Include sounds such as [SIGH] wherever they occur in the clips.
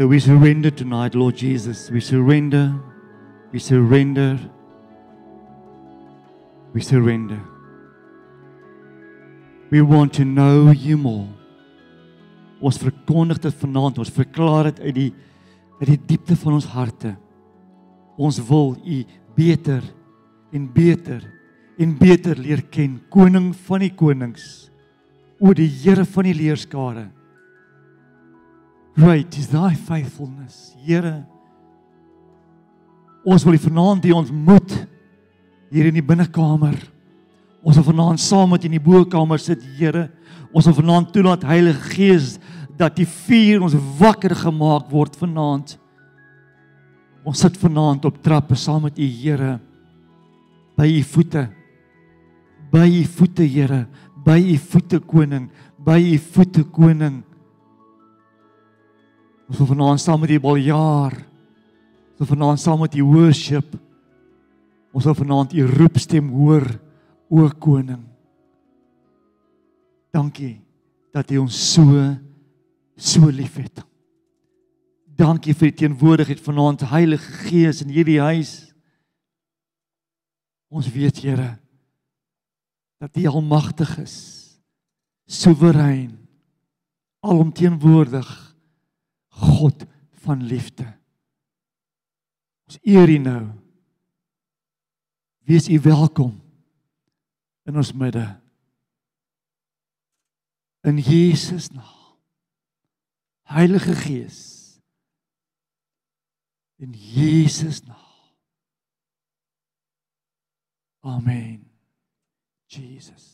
So we surrender tonight, Lord Jesus. We surrender. We surrender. We surrender. We want to know you more. Ons verkondig dit vanaand, ons verklaar dit uit die uit die diepte van ons harte. Ons wil u beter en beter en beter leer ken, koning van die konings, o die Here van die leerskare. Great is thy faithfulness, Here. Ons wil U vanaand hier ontmoet hier in die binnekamer. Ons wil vanaand saam met in die bokkamer sit, Here. Ons wil vanaand toelaat Heilige Gees dat die vuur ons wakker gemaak word vanaand. Ons sit vanaand op trappe saam met U, Here, by U voete. By U voete, Here, by U voete koning, by U voete koning. Ons wil vanaand saam met U baljaar. Ons wil vanaand saam met U worship. Ons wil vanaand U roepstem hoor, o koning. Dankie dat U ons so so liefhet. Dankie vir die teenwoordigheid vanaand Heilige Gees in hierdie huis. Ons weet Here dat U almagtig is, soewerein, alomteenwoordig, God van liefde. Ons eer U nou. Wees U welkom in ons midde. In Jesus naam. Heilige Gees. In Jesus naam. Amen. Jesus.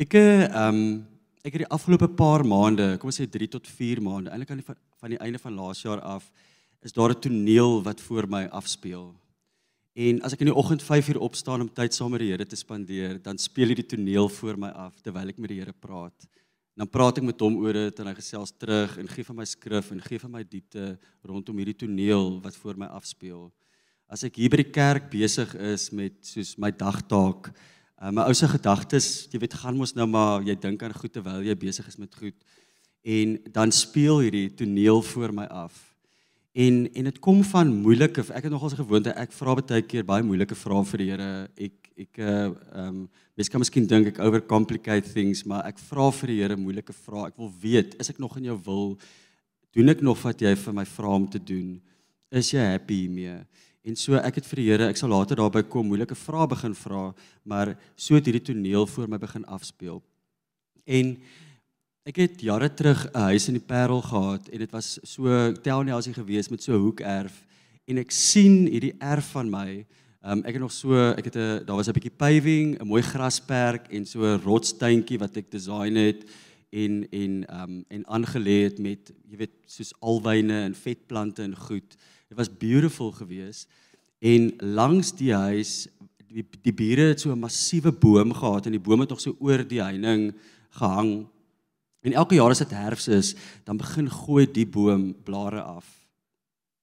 Ek ehm um, ek het die afgelope paar maande, kom ons sê 3 tot 4 maande, eintlik aan die van, van die einde van laas jaar af, is daar 'n toneel wat voor my afspeel. En as ek in die oggend 5 uur opstaan om tyd saam met die Here te spandeer, dan speel hy die toneel voor my af terwyl ek met die Here praat. Dan praat ek met hom oor dit en hy gesels terug en gee vir my skrif en gee vir my diepte rondom hierdie toneel wat voor my afspeel. As ek hier by die kerk besig is met soos my dagtaak, uh, my ou se gedagtes, jy weet, gaan mos nou maar jy dink aan goed terwyl jy besig is met goed. En dan speel hierdie toneel voor my af. En en dit kom van moeilike ek het nogals 'n gewoonte ek vra baie keer baie moeilike vrae vir die Here. Ek ek uh um mense kan miskien dink ek overcomplicate things, maar ek vra vir die Here moeilike vrae. Ek wil weet, is ek nog in jou wil? Doen ek nog wat jy vir my vra om te doen? Is jy happy hiermee? En so ek het vir die Here, ek sal later daarby kom moeilike vrae begin vra, maar so het hierdie toneel voor my begin afspeel. En Ek het jare terug 'n huis in die Parel gehad en dit was so townhousie gewees met so 'n hoekerf en ek sien hierdie erf van my. Um, ek het nog so ek het 'n daar was 'n bietjie paving, 'n mooi grasperk en so 'n rotstuintjie wat ek design het en en um en aangelê het met jy weet soos alwyne en vetplante en goed. Dit was beautiful geweest. En langs die huis die, die bure het so 'n massiewe boom gehad en die boom het nog so oor die heining gehang En elke jaar as dit herfs is, dan begin gooi die boom blare af.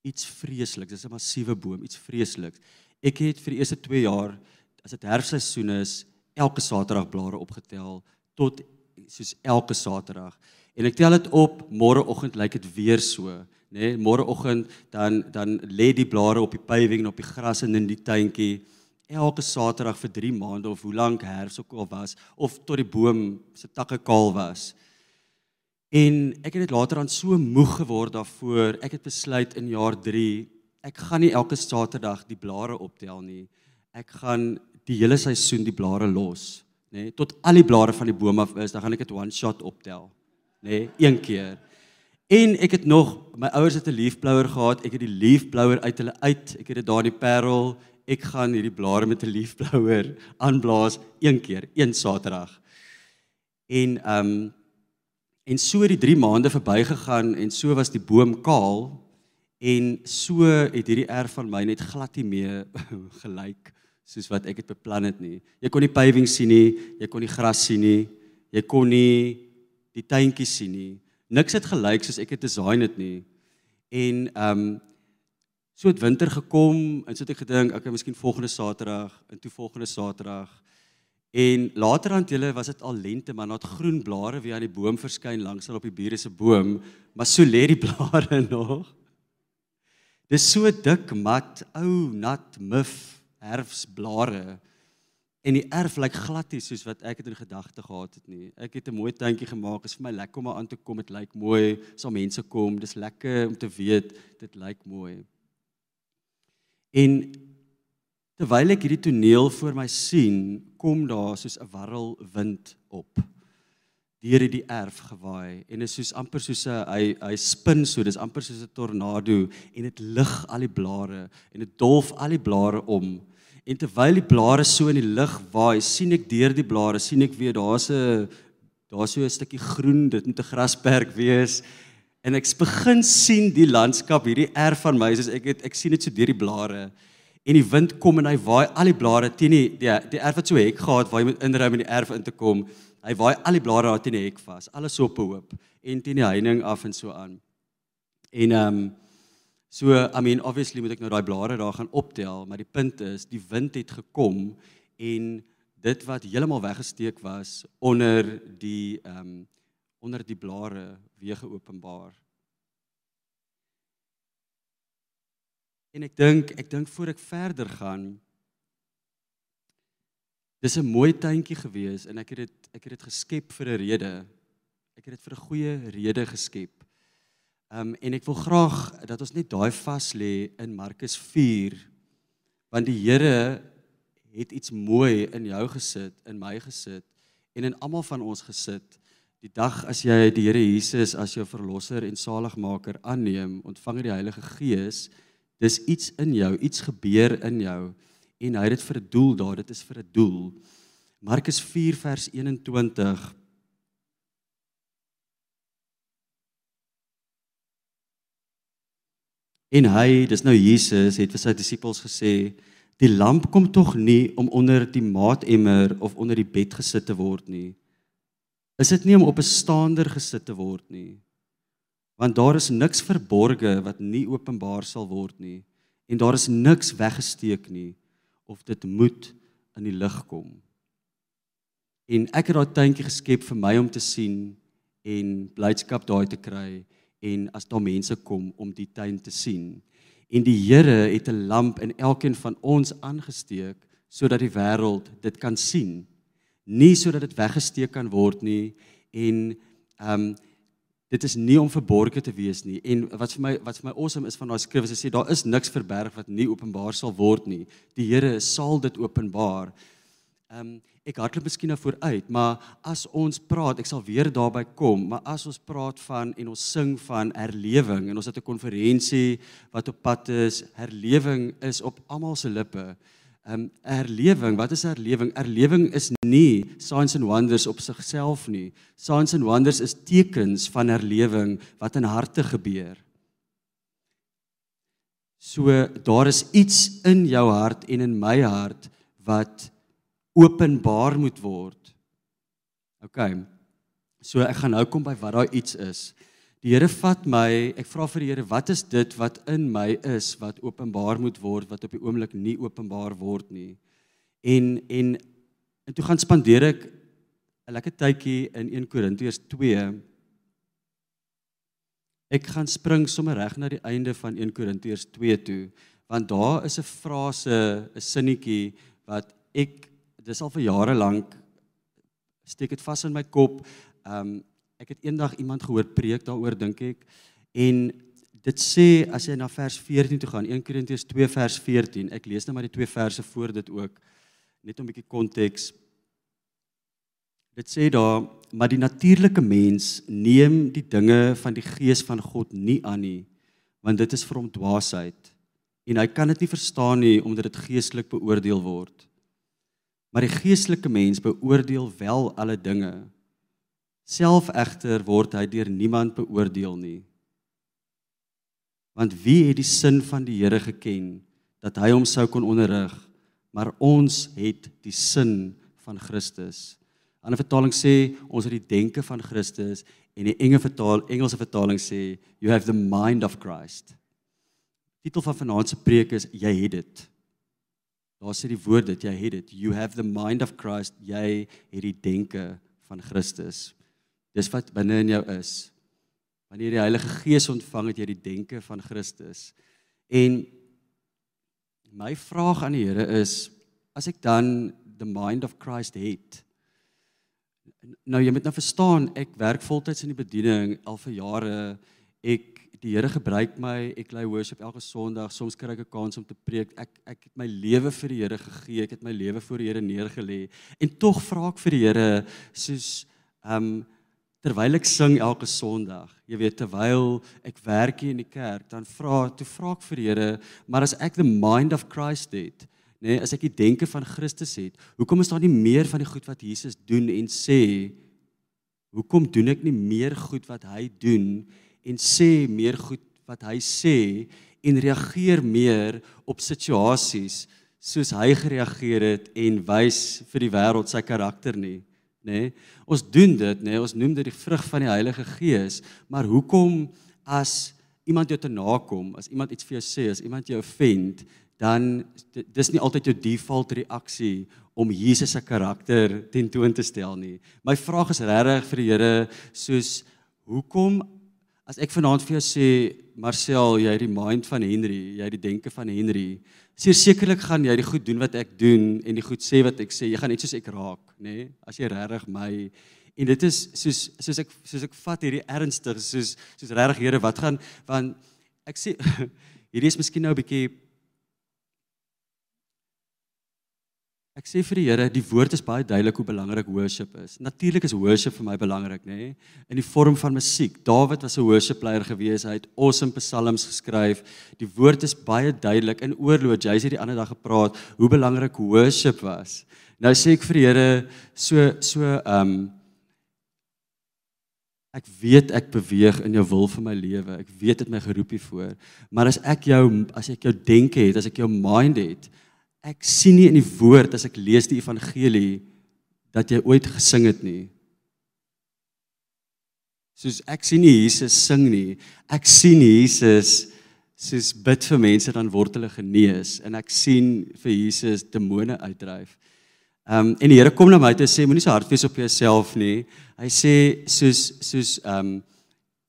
Iets vreesliks, dis 'n massiewe boom, iets vreesliks. Ek het vir die eerste 2 jaar as dit herfsseisoen is, elke Saterdag blare opgetel tot soos elke Saterdag. En ek tel dit op, môreoggend lyk dit weer so, nê? Nee, môreoggend dan dan lê die blare op die paving en op die gras en in die tuintjie elke Saterdag vir 3 maande of hoe lank herfs ook al was of tot die boom se takke kaal was. En ek het dit later aan so moeg geword daarvoor. Ek het besluit in jaar 3, ek gaan nie elke Saterdag die blare optel nie. Ek gaan die hele seisoen die blare los, nê? Nee, tot al die blare van die boom af is, dan gaan ek dit one shot optel. Nê? Nee, een keer. En ek het nog my ouers het 'n leaf blower gehad. Ek het die leaf blower uit hulle uit. Ek het dit daar in die Parel. Ek gaan hierdie blare met 'n leaf blower [LAUGHS] aanblaas een keer, een Saterdag. En ehm um, En so het die 3 maande verbygegaan en so was die boom kaal en so het hierdie erf van my net glad nie meer [LAUGHS] gelyk soos wat ek het beplan het nie. Jy kon nie paving sien nie, jy kon nie gras sien nie, jy kon nie die tuintjies sien nie. Niks het gelyk soos ek het design dit nie. En ehm um, so het winter gekom en so het ek gedink, okay, miskien volgende Saterdag en toe volgende Saterdag En later aan hulle was dit al lente, maar nadat groen blare weer aan die boom verskyn langs hulle op die bure se boom, maar so lê die [LAUGHS] blare nog. Dis so dik mat, ou nat mif herfsblare. En die erf lyk glad nie soos wat ek dit in gedagte gehad het nie. Ek het 'n mooi tuintjie gemaak. Dit is vir my lekker om aan te kom. Dit lyk mooi. Sal mense kom. Dis lekker om te weet dit lyk mooi. En terwyl ek hierdie toneel voor my sien, kom daar soos 'n warrel wind op deur hierdie erf gewaai en is soos amper soos 'n hy hy spin so dis amper soos 'n tornado en dit lig al die blare en dit dolf al die blare om en terwyl die blare so in die lug waai sien ek deur die blare sien ek weer daar's 'n daar's so 'n stukkie groen dit moet 'n grasperk wees. En ek begin sien die landskap hierdie erf van my soos ek het ek sien dit so deur die blare. En die wind kom en hy waai al die blare teen die die, die erf wat so hek gehad waar jy moet inry om in die erf in te kom. Hy waai al die blare daar teen die hek vas, alles op 'n hoop en teen die heining af en so aan. En ehm um, so I mean obviously moet ek nou daai blare daar gaan optel, maar die punt is die wind het gekom en dit wat heeltemal weggesteek was onder die ehm um, onder die blare weer geopenbaar. En ek dink ek dink voor ek verder gaan Dis 'n mooi tuintjie gewees en ek het dit ek het dit geskep vir 'n rede. Ek het dit vir 'n goeie rede geskep. Um en ek wil graag dat ons net daai vas lê in Markus 4 want die Here het iets mooi in jou gesit, in my gesit en in almal van ons gesit. Die dag as jy die Here Jesus as jou verlosser en saligmaker aanneem, ontvang jy die Heilige Gees. Dis iets in jou, iets gebeur in jou en hy het dit vir 'n doel daar, dit is vir 'n doel. Markus 4 vers 21 En hy, dis nou Jesus, het vir sy disippels gesê, die lamp kom tog nie om onder die maatemmer of onder die bed gesit te word nie. Is dit nie om op 'n staander gesit te word nie? Want daar is niks verborge wat nie openbaar sal word nie en daar is niks weggesteek nie of dit moet in die lig kom. En ek het daai tuintjie geskep vir my om te sien en blydskap daai te kry en as daar mense kom om die tuin te sien. En die Here het 'n lamp in elkeen van ons aangesteek sodat die wêreld dit kan sien. Nie sodat dit weggesteek kan word nie en ehm um, dit is nie om verborge te wees nie en wat vir my wat vir my awesome is van daai skrif is hy sê daar is niks verberg wat nie openbaar sal word nie die Here sal dit openbaar ehm um, ek hardloop miskien nou vooruit maar as ons praat ek sal weer daarby kom maar as ons praat van en ons sing van herlewing en ons het 'n konferensie wat op pad is herlewing is op almal se lippe um, erlewing, wat is erlewing? Erlewing is nie signs and wonders op sigself nie. Signs and wonders is tekens van erlewing wat in harte gebeur. So daar is iets in jou hart en in my hart wat openbaar moet word. OK. So ek gaan nou kom by wat daai iets is. Die Here vat my, ek vra vir die Here, wat is dit wat in my is wat openbaar moet word wat op die oomblik nie openbaar word nie. En en en toe gaan spandeer ek 'n lekker tydjie in 1 Korintiërs 2. Ek gaan spring sommer reg na die einde van 1 Korintiërs 2 toe, want daar is 'n frase, 'n sinnetjie wat ek dis al vir jare lank steek dit vas in my kop. Um ek het eendag iemand gehoor preek daaroor dink ek en dit sê as jy na vers 14 toe gaan 1 Korintiërs 2 vers 14 ek lees net maar die twee verse voor dit ook net om 'n bietjie konteks dit sê daar maar die natuurlike mens neem die dinge van die gees van God nie aan nie want dit is vir hom dwaasheid en hy kan dit nie verstaan nie omdat dit geestelik beoordeel word maar die geestelike mens beoordeel wel alle dinge Self egter word hy deur niemand beoordeel nie. Want wie het die sin van die Here geken dat hy hom sou kon onderrig? Maar ons het die sin van Christus. 'n Ander vertaling sê ons het die denke van Christus en die Engelse vertaal Engelse vertaling sê you have the mind of Christ. Titel van vanaand se preek is jy het dit. Daar sê die woord dit jy het dit. You have the mind of Christ. Jy het die denke van Christus. Dis wat binne in jou is. Wanneer jy die Heilige Gees ontvang het jy die denke van Christus. En my vraag aan die Here is as ek dan the mind of Christ het. Nou jy moet nou verstaan, ek werk voltyds in die bediening al vir jare. Ek die Here gebruik my, ek lei worship elke Sondag, soms kry ek 'n kans om te preek. Ek ek het my lewe vir die Here gegee, ek het my lewe voor die Here neergelê. En tog vra ek vir die Here soos ehm um, terwyl ek sing elke Sondag, jy weet terwyl ek werk hier in die kerk, dan vra toe vra ek vir die Here, maar as ek the mind of Christ het, nê, nee, as ek die denke van Christus het, hoekom is daar nie meer van die goed wat Jesus doen en sê hoekom doen ek nie meer goed wat hy doen en sê meer goed wat hy sê en reageer meer op situasies soos hy gereageer het en wys vir die wêreld sy karakter nie nê nee? ons doen dit nê nee? ons noem dit die vrug van die Heilige Gees maar hoekom as iemand jou te nakom as iemand iets vir jou sê as iemand jou offend dan dis nie altyd jou default reaksie om Jesus se karakter tentoon te stel nie my vraag is regtig vir die Here soos hoekom As ek vanaand vir jou sê Marcel, jy het die mind van Henry, jy het die denke van Henry, sê sekerlik gaan jy die goed doen wat ek doen en die goed sê wat ek sê. Jy gaan net soos ek raak, nê? Nee? As jy regtig my en dit is soos soos ek soos ek vat hierdie ernstig, soos soos regtig Here, wat gaan want ek sê [LAUGHS] hierdie is miskien nou 'n bietjie Ek sê vir die Here, die woord is baie duidelik hoe belangrik worship is. Natuurlik is worship vir my belangrik, nê? Nee? In die vorm van musiek. Dawid was 'n worship leier gewees. Hy het awesome psalms geskryf. Die woord is baie duidelik in oorloop. Jy het die ander dag gepraat hoe belangrik worship was. Nou sê ek vir die Here, so so ehm um, Ek weet ek beweeg in jou wil vir my lewe. Ek weet dit my geroep hiervoor. Maar as ek jou as ek jou denke het, as ek jou mind het, ek sien nie in die woord as ek lees die evangelie dat jy ooit gesing het nie. Soos ek sien nie Jesus sing nie. Ek sien Jesus soos bid vir mense dan word hulle genees en ek sien vir Jesus demone uitdryf. Ehm um, en die Here kom na my toe sê moenie so hard wees op jouself nie. Hy sê soos soos ehm um,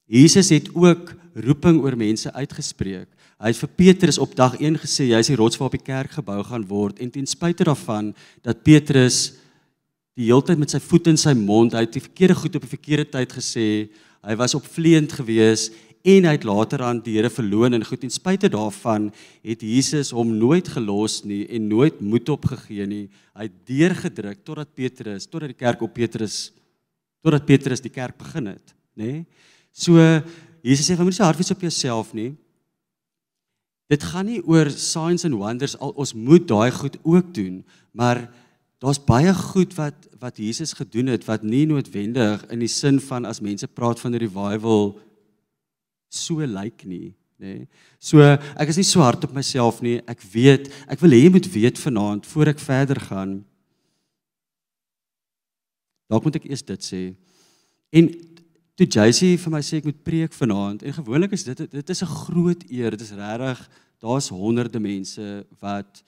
Jesus het ook roeping oor mense uitgespreek. Hy het vir Petrus op dag 1 gesê hy is die rots waarop die kerk gebou gaan word en ten spyte daarvan dat Petrus die hele tyd met sy voet in sy mond, hy het die verkeerde goed op die verkeerde tyd gesê, hy was opvleend geweest en hy het later aan die Here verloon en goed ten spyte daarvan het Jesus hom nooit gelos nie en nooit moed opgegee nie. Hy het deurgedruk totdat Petrus, totdat die kerk op Petrus totdat Petrus die kerk begin het, nê? Nee? So Jesus sê, "Moenie so hard wees op jouself nie." Dit gaan nie oor signs and wonders al ons moet daai goed ook doen, maar daar's baie goed wat wat Jesus gedoen het wat nie noodwendig in die sin van as mense praat van revival so lyk like nie, nê. Nee. So ek is nie so hard op myself nie. Ek weet, ek wil hê jy moet weet vanaand voor ek verder gaan. Dalk moet ek eers dit sê. En toe JC vir my sê ek moet preek vanaand en gewoonlik is dit dit is 'n groot eer. Dit is regtig daar's honderde mense wat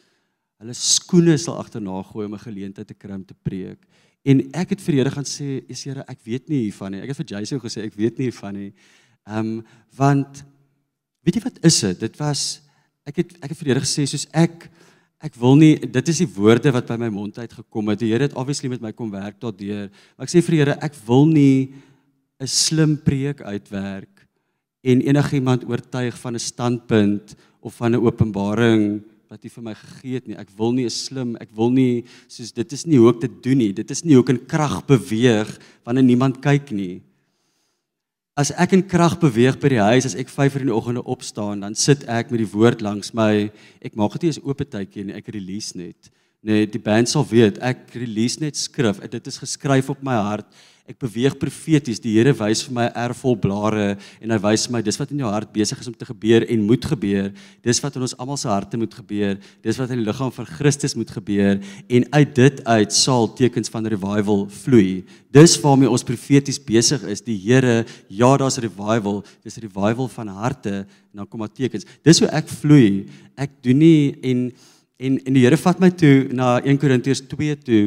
hulle skoene sal agterna gooi om 'n geleentheid te kry om te preek. En ek het vir Here gaan sê, "Is Here, ek weet nie hiervan nie." Ek het vir JC gesê, "Ek weet nie hiervan nie." Ehm um, want weet jy wat is dit? Dit was ek het ek het vir Here gesê soos ek ek wil nie dit is die woorde wat by my mond uit gekom het. Die Here het obviously met my kom werk daardeur. Maar ek sê vir Here, ek wil nie 'n slim preek uitwerk en enigiemand oortuig van 'n standpunt of van 'n openbaring wat U vir my gegee het nie. Ek wil nie 'n slim, ek wil nie soos dit is nie hoe ek dit doen nie. Dit is nie hoe ek in krag beweeg wanneer niemand kyk nie. As ek in krag beweeg by die huis as ek 5:00 in die oggende opstaan, dan sit ek met die woord langs my. Ek maak dit nie eens oop tydjie nie, ek release net. Nee, die band sal weet, ek release net skrif. Dit is geskryf op my hart. Ek beweeg profeties. Die Here wys vir my erfvol blare en hy wys my dis wat in jou hart besig is om te gebeur en moet gebeur. Dis wat in ons almal se harte moet gebeur. Dis wat in die liggaam van Christus moet gebeur en uit dit uit sal tekens van revival vloei. Dis waarmee ons profeties besig is. Die Here, ja, daar's revival. Dis revival van harte en dan kom daar tekens. Dis hoe ek vloei. Ek doen nie en En en die Here vat my toe na 1 Korintiërs 2 toe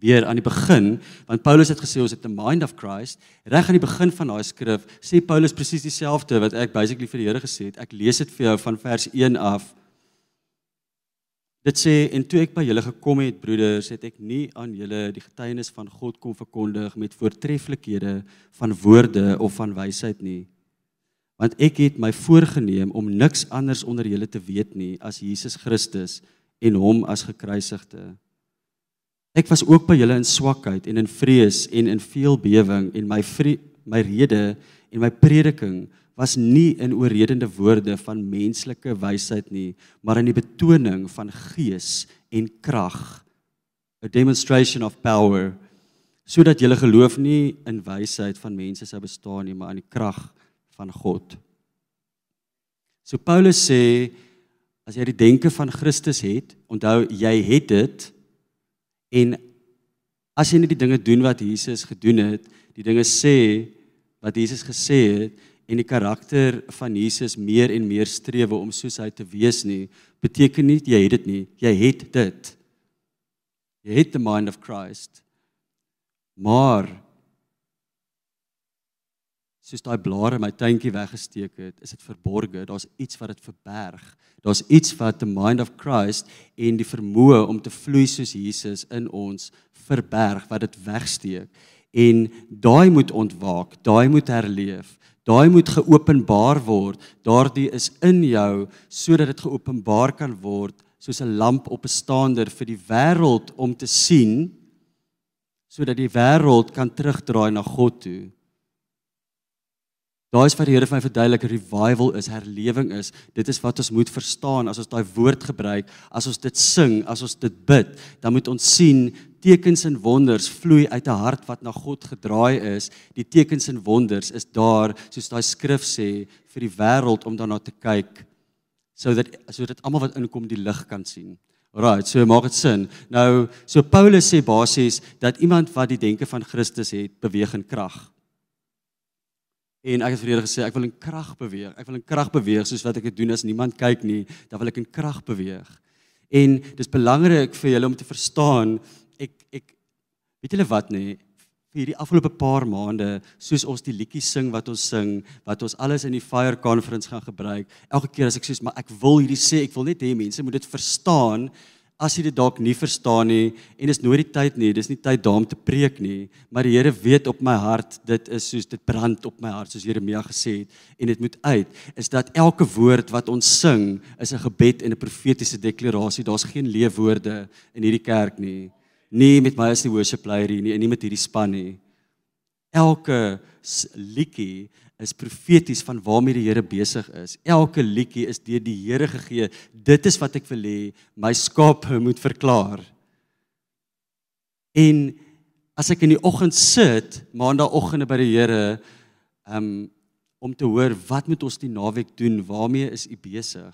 weer aan die begin want Paulus het gesê ons het 'n mind of Christ. Reg aan die begin van daai skrif sê Paulus presies dieselfde wat ek basically vir die Here gesê het. Ek lees dit vir jou van vers 1 af. Dit sê en toe ek by julle gekom het broeders het ek nie aan julle die getuienis van God kom verkondig met voortreffelikhede van woorde of van wysheid nie. Want ek het my voorgenem om niks anders onder julle te weet nie as Jesus Christus en hom as gekruisigde Ek was ook by julle in swakheid en in vrees en in veel bewering en my vre, my rede en my prediking was nie in oorredende woorde van menslike wysheid nie, maar in die betoning van gees en krag. A demonstration of power sodat julle geloof nie in wysheid van mense sou bestaan nie, maar in die krag van God. So Paulus sê as jy die denke van Christus het, onthou jy het dit En as jy net die dinge doen wat Jesus gedoen het, die dinge sê wat Jesus gesê het en die karakter van Jesus meer en meer strewe om soos hy te wees nie, beteken nie jy het dit nie, jy het dit. Jy het the mind of Christ. Maar soos daai blare my tuintjie weggesteek het, is dit verborge. Daar's iets wat dit verberg. Daar's iets wat the mind of Christ en die vermoë om te vloei soos Jesus in ons verberg wat dit wegsteek. En daai moet ontwaak, daai moet herleef. Daai moet geopenbaar word. Daardie is in jou sodat dit geopenbaar kan word soos 'n lamp op 'n staander vir die wêreld om te sien sodat die wêreld kan terugdraai na God toe. Daai is wat die Here vir my verduidelik, revival is, herlewing is. Dit is wat ons moet verstaan as ons daai woord gebruik, as ons dit sing, as ons dit bid, dan moet ons sien tekens en wonders vloei uit 'n hart wat na God gedraai is. Die tekens en wonders is daar, soos daai skrif sê, vir die wêreld om daarna te kyk sodat sodat almal wat inkom die lig kan sien. Alraai, so maak dit sin. Nou, so Paulus sê basies dat iemand wat die denke van Christus het, beweeg in krag. En ek het vir julle gesê ek wil in krag beweeg. Ek wil in krag beweeg soos wat ek dit doen as niemand kyk nie, dan wil ek in krag beweeg. En dis belangrik vir julle om te verstaan ek ek weet julle wat nê vir hierdie afgelope paar maande soos ons die liedjies sing wat ons sing, wat ons alles in die fire conference gaan gebruik. Elke keer as ek sê maar ek wil hierdie sê, ek wil net hê mense moet dit verstaan as jy dit dalk nie verstaan nie en dis nooit die tyd nie, dis nie tyd daarom te preek nie, maar die Here weet op my hart, dit is soos dit brand op my hart soos Jeremia gesê het en dit moet uit, is dat elke woord wat ons sing is 'n gebed en 'n profetiese deklarasie. Daar's geen leefwoorde in hierdie kerk nie. Nie met my as die worship hier nie en nie met hierdie span nie. Elke liedjie is profeties van waarmee die Here besig is. Elke liedjie is deur die Here gegee. Dit is wat ek wil hê my skape moet verklaar. En as ek in die oggend sit, maandagooggende by die Here, um om te hoor wat moet ons die naweek doen? Waarmee is u besig?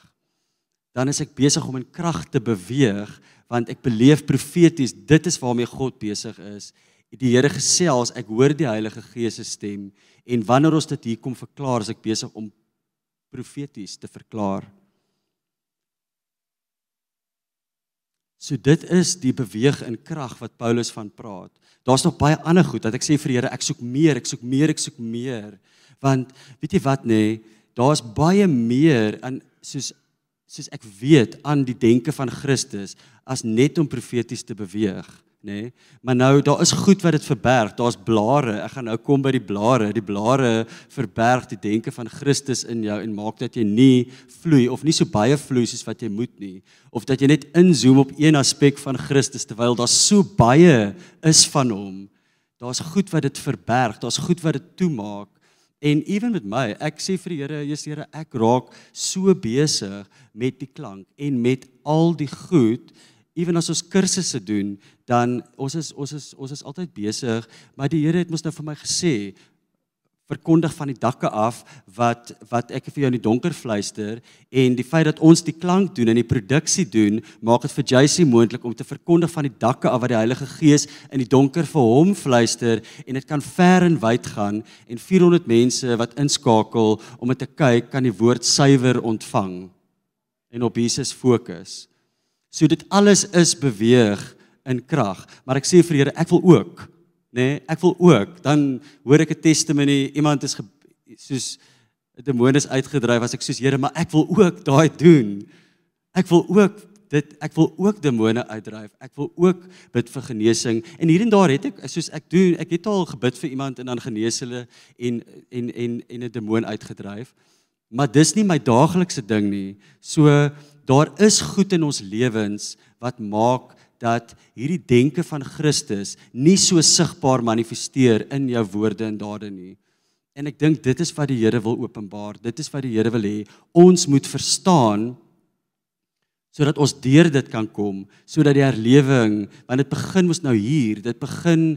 Dan is ek besig om in krag te beweeg want ek beleef profeties dit is waarmee God besig is die Here gesels, ek hoor die Heilige Gees se stem en wanneer ons dit hier kom verklaar, as ek besig om profeties te verklaar. So dit is die beweeg in krag wat Paulus van praat. Daar's nog baie ander goed dat ek sê vir Here, ek soek meer, ek soek meer, ek soek meer. Want weet jy wat nê, nee, daar's baie meer aan soos soos ek weet aan die denke van Christus as net om profeties te beweeg nê? Nee, maar nou daar is goed wat dit verberg. Daar's blare. Ek gaan nou kom by die blare. Die blare verberg die denke van Christus in jou en maak dat jy nie vloei of nie so baie vloei soos wat jy moet nie of dat jy net inzoom op een aspek van Christus terwyl daar so baie is van hom. Daar's goed wat dit verberg. Daar's goed wat dit toemaak. En ewen met my, ek sê vir die Here, Jesus Here, ek raak so besig met die klank en met al die goed ewen as ons kursusse doen, dan ons is ons is ons is altyd besig, maar die Here het mos nou vir my gesê verkondig van die dakke af wat wat ek vir jou in die donker fluister en die feit dat ons die klank doen en die produksie doen maak dit vir JC moontlik om te verkondig van die dakke af wat die Heilige Gees in die donker vir hom fluister en dit kan ver en wyd gaan en 400 mense wat inskakel om dit te kyk kan die woord suiwer ontvang en op Jesus fokus. So dit alles is beweeg in krag, maar ek sê vir Here, ek wil ook, nê, nee, ek wil ook. Dan hoor ek 'n testimony, iemand is soos 'n demoon is uitgedryf, as ek soos Here, maar ek wil ook daai doen. Ek wil ook dit ek wil ook demone uitdryf. Ek wil ook bid vir genesing. En hier en daar het ek soos ek doen, ek het al gebid vir iemand en dan genees hulle en en en en 'n demoon uitgedryf. Maar dis nie my daaglikse ding nie. So daar is goed in ons lewens wat maak dat hierdie denke van Christus nie so sigbaar manifesteer in jou woorde en dade nie. En ek dink dit is wat die Here wil openbaar. Dit is wat die Here wil hê. Ons moet verstaan sodat ons deur dit kan kom, sodat die herlewing, want dit begin mos nou hier, dit begin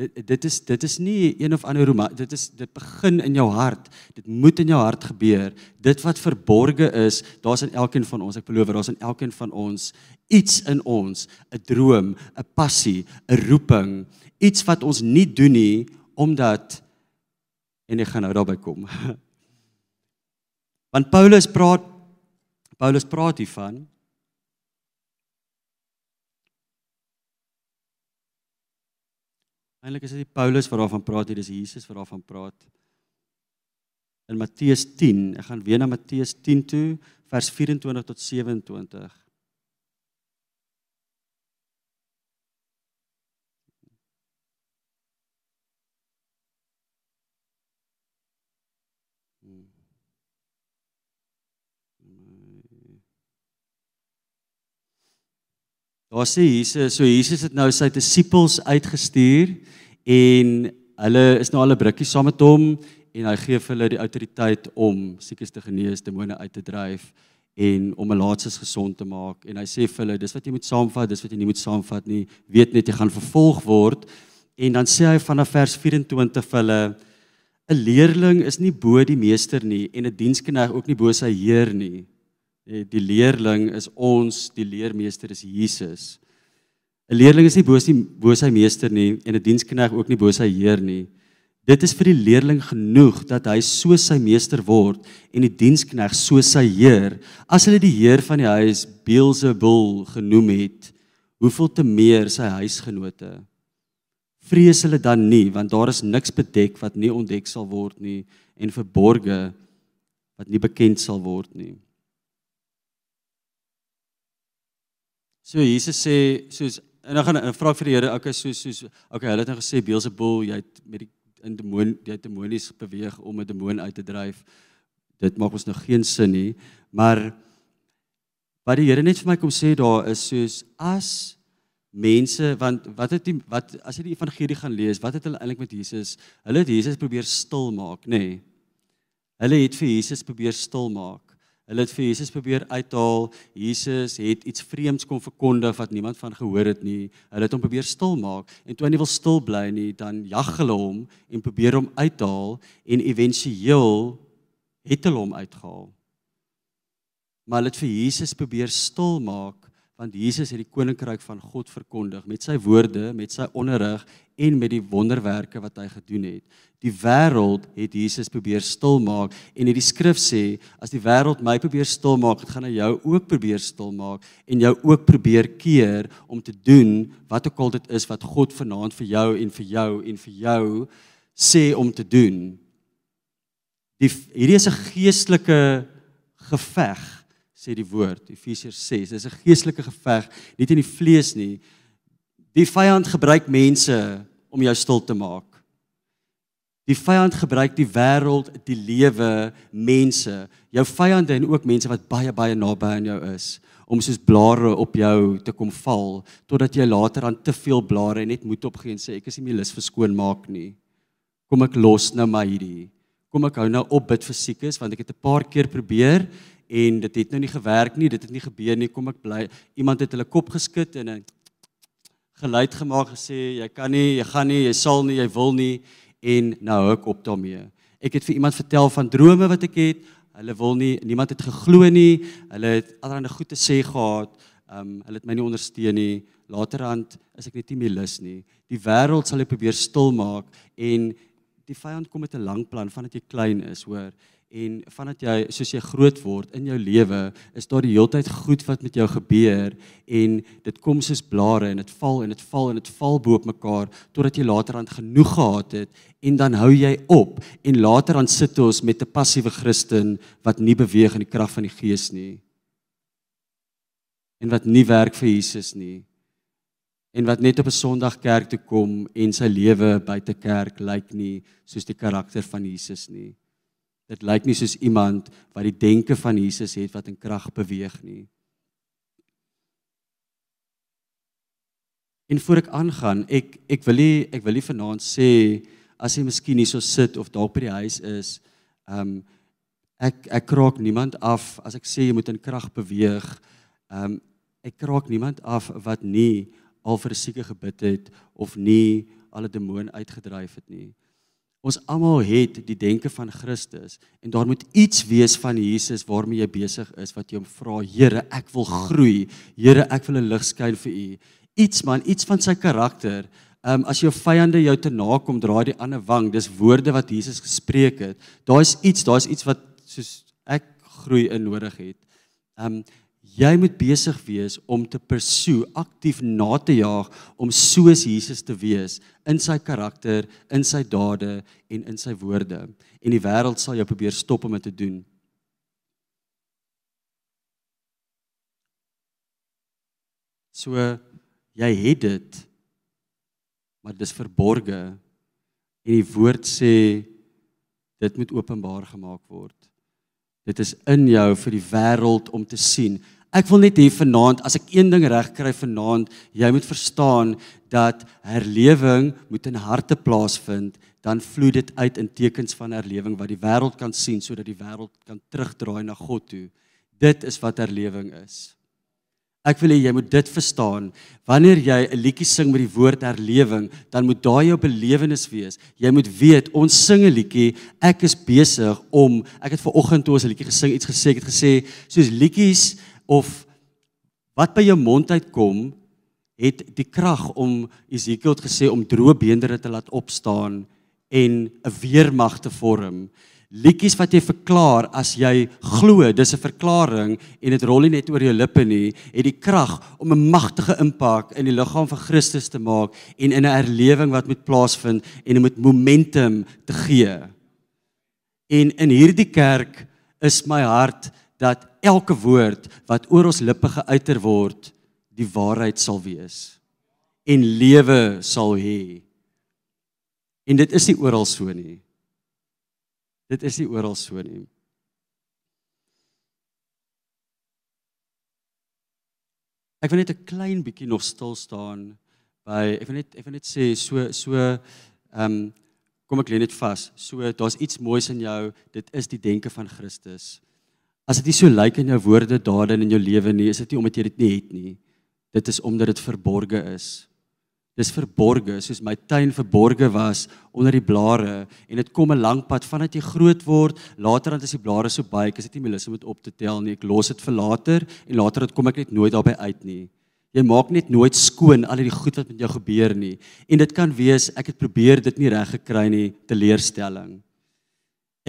dit dit is dit is nie een of ander Roma, dit is dit begin in jou hart. Dit moet in jou hart gebeur. Dit wat verborge is, daar's in elkeen van ons, ek beloof, daar's in elkeen van ons iets in ons, 'n droom, 'n passie, 'n roeping, iets wat ons nie doen nie omdat en ek gaan nou daarby kom. [LAUGHS] Want Paulus praat Paulus praat hiervan Eintlik is dit nie Paulus wat daarvan praat nie, dis Jesus wat daarvan praat. In Matteus 10, ek gaan weer na Matteus 10 toe, vers 24 tot 27. Daar sê Jesus, so Jesus het nou sy disippels uitgestuur en hulle is nou al 'n brukkie saam met hom en hy gee vir hulle die autoriteit om siekes te genees, demone uit te dryf en om 'n laatses gesond te maak en hy sê vir hulle dis wat jy moet saamvat, dis wat jy nie moet saamvat nie. Weet net jy gaan vervolg word. En dan sê hy vanaf vers 24 vir hulle 'n leerling is nie bo die meester nie en 'n diensknegt ook nie bo sy heer nie. Eh, die leerling is ons, die leermeester is Jesus. 'n Leerling is nie bo sy bo sy meester nie en 'n diensknegt ook nie bo sy heer nie. Dit is vir die leerling genoeg dat hy so sy meester word en die diensknegt so sy heer. As hulle die heer van die huis Beelzebul genoem het, hoeveel te meer sy huisgenote? Vrees hulle dan nie want daar is niks bedek wat nie ontdek sal word nie en verborge wat nie bekend sal word nie. So Jesus sê soos en dan gaan 'n vraag vir die Here, okay, soos soos okay, hulle het nou gesê Beelzebul, jy het met die in demoon, jy het demonies beweeg om 'n demoon uit te dryf. Dit maak ons nou geen sin nie, maar wat die Here net vir my kom sê daar is soos as mense want wat het die wat as jy die evangelie gaan lees, wat het hulle eintlik met Jesus? Hulle het Jesus probeer stil maak, nê? Nee. Hulle het vir Jesus probeer stil maak. Hulle het vir Jesus probeer uithaal. Jesus het iets vreemds kom verkondig wat niemand van gehoor het nie. Hulle het hom probeer stil maak en toe hy nie wil stil bly nie, dan jag hulle hom en probeer hom uithaal en éventueel het hulle hom uitgehaal. Maar hulle het vir Jesus probeer stil maak want Jesus het die koninkryk van God verkondig met sy woorde, met sy onderrig en met die wonderwerke wat hy gedoen het. Die wêreld het Jesus probeer stilmaak en hierdie skrif sê as die wêreld my probeer stilmaak, gaan hy jou ook probeer stilmaak en jou ook probeer keer om te doen wat ook al dit is wat God vanaand vir jou en vir jou en vir jou sê om te doen. Die hierdie is 'n geestelike geveg sê die woord Efesiërs 6. Dis 'n geestelike geveg, nie in die vlees nie. Die vyand gebruik mense om jou stil te maak. Die vyand gebruik die wêreld, die lewe, mense, jou vyande en ook mense wat baie baie naby aan jou is om soos blare op jou te kom val totdat jy later aan te veel blare net moet opgee en sê ek is nie meer lus vir skoon maak nie. Kom ek los nou maar hierdie. Kom ek hou nou op bid vir siekes want ek het 'n paar keer probeer en dit het nou nie gewerk nie, dit het nie gebeur nie. Kom ek bly. Iemand het hulle kop geskit en 'n geluid gemaak gesê jy kan nie, jy gaan nie, jy sal nie, jy wil nie en nou hou ek op daarmee. Ek het vir iemand vertel van drome wat ek het. Hulle wil nie, niemand het geglo nie. Hulle het allerlei goed te sê gehad. Ehm um, hulle het my nie ondersteun nie. Laterand is ek net nie meer lus nie. Die wêreld sal jy probeer stil maak en die vyand kom met 'n lang plan vandat jy klein is, hoor En vandat jy soos jy groot word in jou lewe, is daar die heeltyd goed wat met jou gebeur en dit kom soos blare en dit val en dit val en dit val bo op mekaar totdat jy later aan genoeg gehad het en dan hou jy op en later aan sit ons met 'n passiewe Christen wat nie beweeg in die krag van die Gees nie en wat nie werk vir Jesus nie en wat net op 'n Sondag kerk toe kom en sy lewe buite kerk lyk nie soos die karakter van Jesus nie. Dit lyk nie soos iemand wat die denke van Jesus het wat in krag beweeg nie. En voor ek aangaan, ek ek wil nie ek wil nie vanaand sê as jy miskien hier so sit of dalk by die huis is, ehm um, ek ek kraak niemand af as ek sê jy moet in krag beweeg. Ehm um, ek kraak niemand af wat nie al vir 'n sieke gebid het of nie al 'n demoon uitgedryf het nie. Ons almal het die denke van Christus en daar moet iets wees van Jesus waarmee jy besig is wat jy hom vra, Here, ek wil groei. Here, ek wil 'n lig skyn vir U. Iets man, iets van sy karakter. Um, as jou vyande jou te nakom, draai die ander wang. Dis woorde wat Jesus gespreek het. Daar's iets, daar's iets wat soos ek groei in nodig het. Um, Jy moet besig wees om te pursue, aktief na te jaag om soos Jesus te wees in sy karakter, in sy dade en in sy woorde. En die wêreld sal jou probeer stop om dit te doen. So jy het dit maar dis verborge en die woord sê dit moet openbaar gemaak word. Dit is in jou vir die wêreld om te sien. Ek wil net hê vanaand as ek een ding reg kry vanaand, jy moet verstaan dat herlewing moet in harte plaasvind, dan vloei dit uit in tekens van herlewing wat die wêreld kan sien sodat die wêreld kan terugdraai na God toe. Dit is wat herlewing is. Ek wil hê jy moet dit verstaan. Wanneer jy 'n liedjie sing met die woord herlewing, dan moet daai jou belewenis wees. Jy moet weet, ons sing 'n liedjie, ek is besig om ek het ver oggend toe ons 'n liedjie gesing iets gesê, ek het gesê soos liedjies of wat by jou mond uitkom het die krag om Esekiel het gesê om droë beendere te laat opstaan en 'n weermag te vorm. Liedjies wat jy verklaar as jy glo, dis 'n verklaring en dit rol nie net oor jou lippe nie, het die krag om 'n magtige impak in die liggaam van Christus te maak en in 'n erlewing wat moet plaasvind en dit moet momentum te gee. En in hierdie kerk is my hart dat elke woord wat oor ons lippe geuiter word, die waarheid sal wees en lewe sal hê. En dit is nie oral so nie. Dit is nie oral so nie. Ek wil net 'n klein bietjie nog stil staan by ek wil net ek wil net sê so so ehm um, kom ek lê net vas. So daar's iets moois in jou. Dit is die denke van Christus. As dit nie so lyk in jou woorde, dade en in jou lewe nie, is dit nie omdat jy dit nie het nie. Dit is omdat dit verborge is. Dis verborge, soos my tuin verborge was onder die blare en dit kom 'n lang pad vandat jy groot word, later dan as die blare so baie, is dit nie lus om dit op te tel nie. Ek los dit vir later en later dit kom ek net nooit daarby uit nie. Jy maak net nooit skoon al die goed wat met jou gebeur nie. En dit kan wees ek het probeer dit nie reg gekry nie, teleurstelling.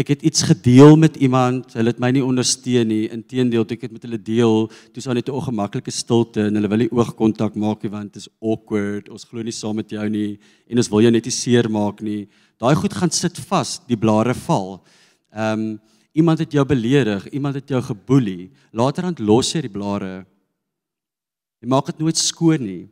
Ek het iets gedeel met iemand, hulle het my nie ondersteun nie. Inteendeel, ek het met hulle deel, toe sou net 'n ongemaklike stilte en hulle wil nie oogkontak maak nie want dit is awkward. Ons glo nie saam met jou nie en ons wil jou net nie seermaak nie. Daai goed gaan sit vas, die blare val. Ehm um, iemand het jou beledig, iemand het jou geboelie. Laterand los jy die blare. Jy maak dit nooit skoon nie.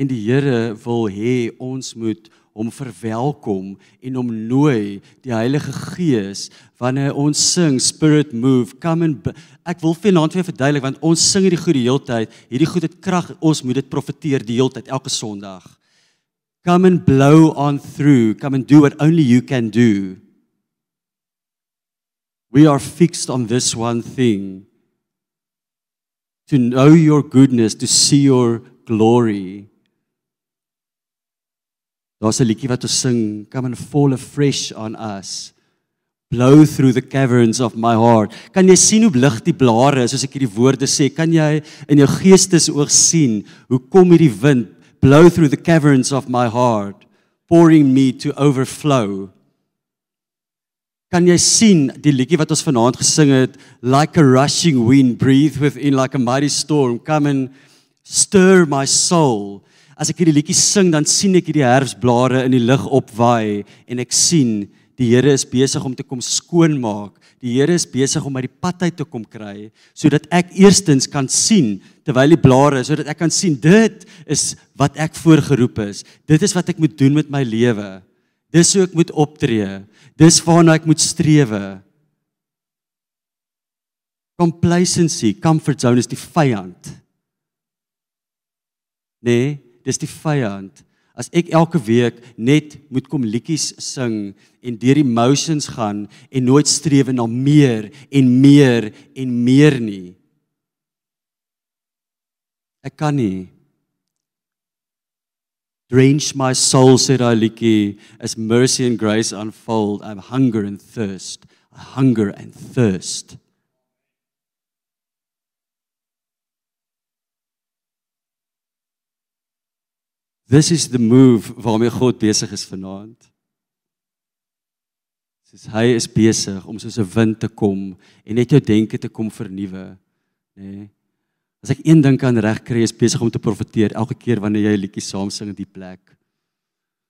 En die Here wil hê ons moet hom verwelkom en hom nooi die Heilige Gees wanneer ons sing spirit move come and ek wil vanaand weer verduidelik want ons sing hierdie goed die hele tyd. Hierdie goed het krag ons moet dit profeteer die hele tyd elke Sondag. Come and blow on through. Come and do what only you can do. We are fixed on this one thing. To know your goodness to see your glory Daar's 'n liedjie wat ons sing, come and fall afresh on us. Blow through the caverns of my heart. Kan jy sien hoe lig die blare is as ek hierdie woorde sê? Kan jy in jou geestesoog sien hoe kom hierdie wind blow through the caverns of my heart, pouring me to overflow? Kan jy sien die liedjie wat ons vanaand gesing het, like a rushing wind breathe within like a mighty storm, come and stir my soul. As ek hierdie liedjie sing, dan sien ek hierdie herfsblare in die lug opwaai en ek sien die Here is besig om te kom skoonmaak. Die Here is besig om my die pad uit te kom kry sodat ek eerstens kan sien terwyl die blare sodat ek kan sien dit is wat ek voorgeroep is. Dit is wat ek moet doen met my lewe. Dis hoe ek moet optree. Dis waarna ek moet strewe. Complacency, comfort zone is die vyand. Nee, dis die vyand. As ek elke week net moet kom liedjies sing en deur die emotions gaan en nooit streef na meer en meer en meer nie. Ek kan nie Drench my soul, said Aliki, as mercy and grace unfold. I hunger and thirst. I hunger and thirst. This is the move waarmee God besig is vanaand. Soos hy is besig om soos 'n wind te kom en net jou denke te kom vernuwe, nê? Nee. As ek een ding kan regkry is besig om te profeteer elke keer wanneer jy 'n liedjie saam sing in die plek.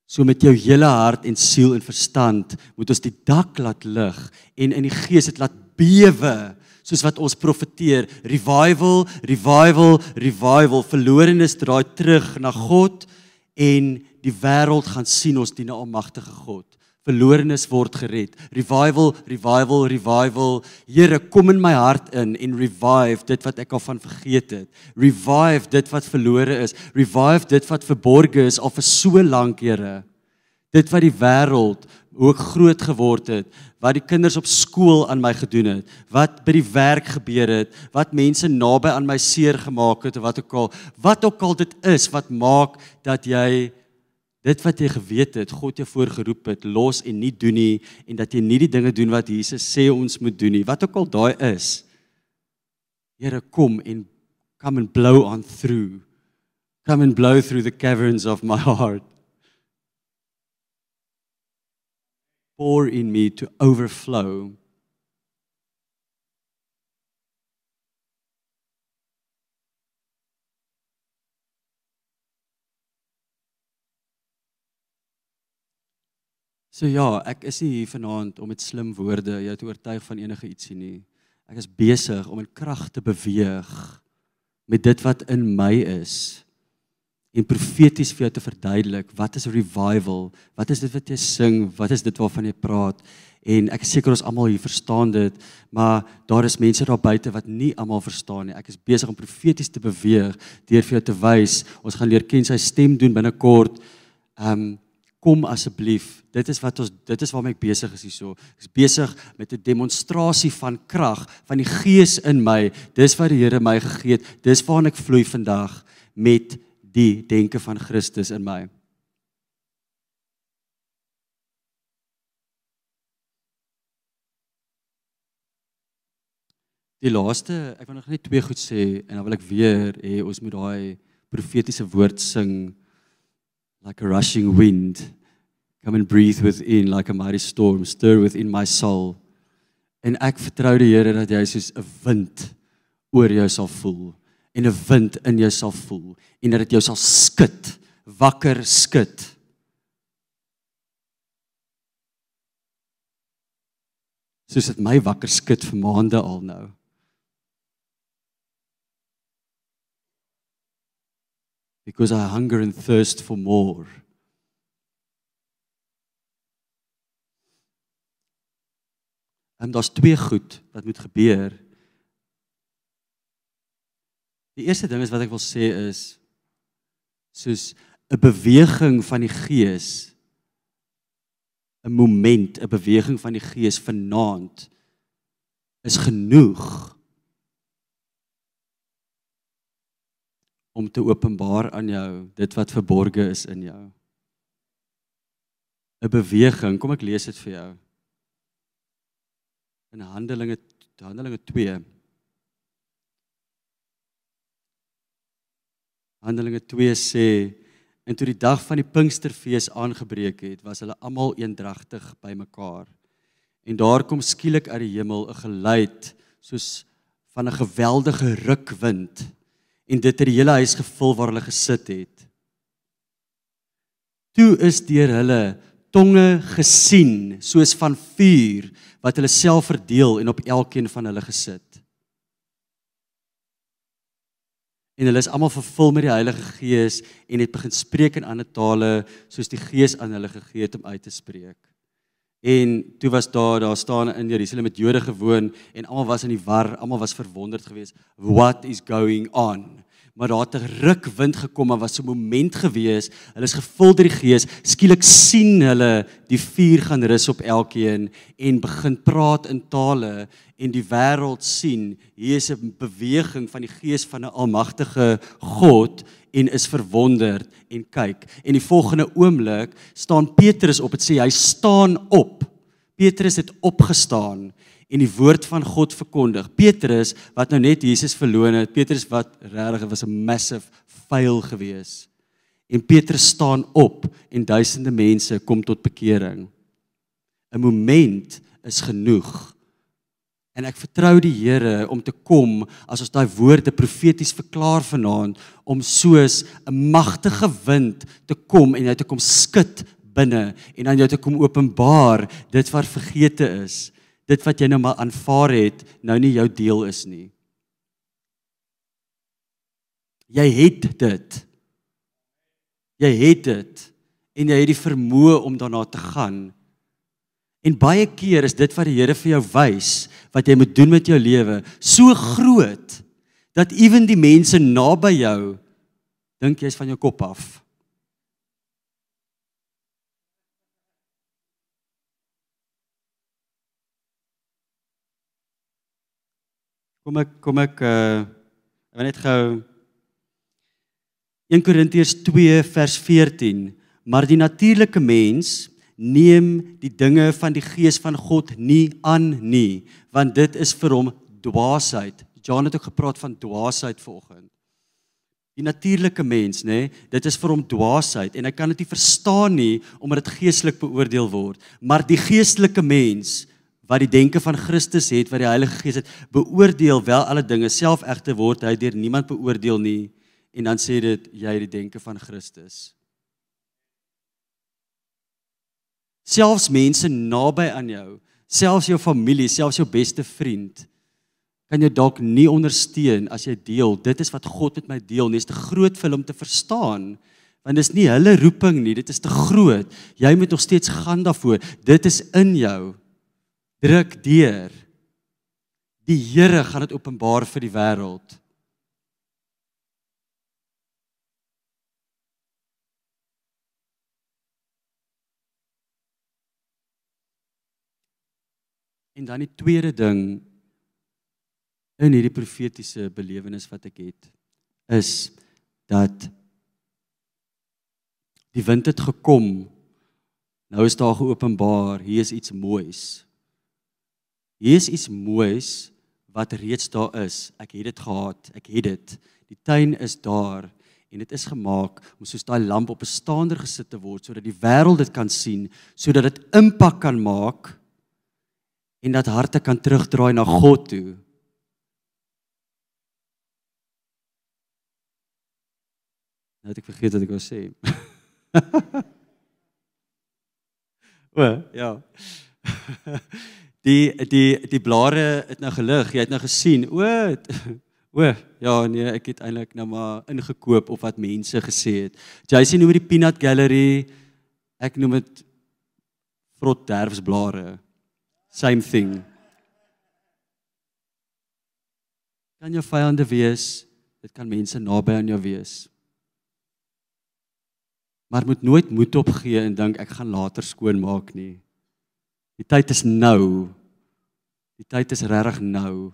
So met jou hele hart en siel en verstand moet ons die dak laat lig en in die gees dit laat bewe soos wat ons profeteer revival revival revival verlorenes draai terug na God en die wêreld gaan sien ons dien 'n almagtige God verlorenes word gered. Revival, revival, revival. Here, kom in my hart in en revive dit wat ek al van vergeet het. Revive dit wat verlore is. Revive dit wat verborge is al vir so lank, Here. Dit wat die wêreld ook groot geword het, wat die kinders op skool aan my gedoen het, wat by die werk gebeur het, wat mense naby aan my seer gemaak het of wat ook al, wat ook al dit is wat maak dat jy dit wat jy geweet het, God jou voorgeroep het, los en nie doen nie en dat jy nie die dinge doen wat Jesus sê ons moet doen nie. Wat ook al daai is. Here kom en come and blow on through. Come and blow through the caverns of my heart. Pour in me to overflow. So ja, ek is nie hier vanaand om met slim woorde jou te oortuig van enige ietsie nie. Ek is besig om in krag te beweeg met dit wat in my is en profeties vir jou te verduidelik wat is revival? Wat is dit wat jy sing? Wat is dit waarvan jy praat? En ek is seker ons almal hier verstaan dit, maar daar is mense daar buite wat nie almal verstaan nie. Ek is besig om profeties te beweeg deur vir jou te wys. Ons gaan leer ken sy stem doen binnekort. Ehm um, kom asseblief. Dit is wat ons dit is waarmee ek besig is hierso. Ek is besig met 'n demonstrasie van krag van die Gees in my. Dis wat die Here my gegee het. Dis waarna ek vloei vandag met die denke van Christus in my. Die laaste, ek wil nog net twee goed sê en dan wil ek weer hê ons moet daai profetiese woord sing like a rushing wind. Come and breathe within like a mighty storm, stir within my soul. En ek vertrou die Here dat jy soos 'n wind oor jou sal voel en 'n wind in jou sal voel en dat dit jou sal skud, wakker skud. Soos dit my wakker skud vir maande al nou. because I hunger and thirst for more. En daar's twee goed wat moet gebeur. Die eerste ding is wat ek wil sê is soos 'n beweging van die gees 'n moment, 'n beweging van die gees vanaand is genoeg om te openbaar aan jou dit wat verborge is in jou. 'n Beweging, kom ek lees dit vir jou. In Handelinge Handelinge 2. Handelinge 2 sê en toe die dag van die Pinksterfees aangebreek het, was hulle almal eendragtig bymekaar. En daar kom skielik uit die hemel 'n geluid soos van 'n geweldige rukwind en dit het die hele huis gevul waar hulle gesit het. Toe is deur hulle tonge gesien soos van vuur wat hulle self verdeel en op elkeen van hulle gesit. En hulle is almal vervul met die Heilige Gees en het begin spreek in ander tale soos die Gees aan hulle gegee het om uit te spreek. En toe was daar daar staan in Jerusalem met Jode gewoon en almal was in die war, almal was verwonderd geweest. What is going on? Maar daar het 'n rukwind gekom, maar was 'n oomblik gewees. Hulle is gevul deur die Gees. Skielik sien hulle die vuur gaan rus op elkeen en begin praat in tale en die wêreld sien hier is 'n beweging van die Gees van 'n almagtige God en is verwonderd en kyk. En die volgende oomblik staan Petrus op. Dit sê hy staan op. Petrus het opgestaan en die woord van God verkondig. Petrus wat nou net Jesus verloon het. Petrus wat regtig was 'n massive fail gewees. En Petrus staan op en duisende mense kom tot bekering. 'n Moment is genoeg En ek vertrou die Here om te kom as ons daai woorde profeties verklaar vanaand om soos 'n magtige wind te kom en jou te kom skud binne en aan jou te kom openbaar dit wat vergete is, dit wat jy nou maar aanvaar het, nou nie jou deel is nie. Jy het dit. Jy het dit en jy het die vermoë om daarna te gaan. En baie keer is dit wat die Here vir jou wys wat jy moet doen met jou lewe so groot dat ewen die mense naby jou dink jy's van jou kop af. Kom ek kom ek uh ek wil net gou 1 Korintiërs 2 vers 14 maar die natuurlike mens neem die dinge van die gees van God nie aan nie want dit is vir hom dwaasheid. Jan het ook gepraat van dwaasheid vanoggend. Die natuurlike mens, nê, nee, dit is vir hom dwaasheid en hy kan dit nie verstaan nie omdat dit geestelik beoordeel word. Maar die geestelike mens wat die denke van Christus het, wat die Heilige Gees het, beoordeel wel alle dinge, self egter word hy deur niemand beoordeel nie en dan sê dit jy het die denke van Christus. Selfs mense naby aan jou, selfs jou familie, selfs jou beste vriend kan jou dalk nie ondersteun as jy deel. Dit is wat God met my deel. Dis te groot vir hom te verstaan. Want dis nie hulle roeping nie, dit is te groot. Jy moet nog steeds gaan daarvoor. Dit is in jou. Druk deur. Die Here gaan dit openbaar vir die wêreld. En dan die tweede ding in hierdie profetiese belewenis wat ek het is dat die wind het gekom. Nou is daar geopenbaar, hier is iets moois. Hier is iets moois wat reeds daar is. Ek het dit gehad, ek het dit. Die tuin is daar en dit is gemaak om soos daai lamp op 'n staander gesit te word sodat die wêreld dit kan sien, sodat dit impak kan maak en dat harte kan terugdraai na God toe. Nou het ek vergeet wat ek wou sê. [LAUGHS] o, ja. [LAUGHS] Die die die blare het nou gelig. Jy het nou gesien. O, [LAUGHS] o, ja nee, ek het eintlik nou maar ingekoop of wat mense gesê het. Sien hoe met die peanut gallery. Ek noem dit vrot derfsblare. Same thing. Kan jou vyande wees, dit kan mense naby aan jou wees. Maar moet nooit moed opgee en dink ek gaan later skoon maak nie. Die tyd is nou. Die tyd is regtig nou.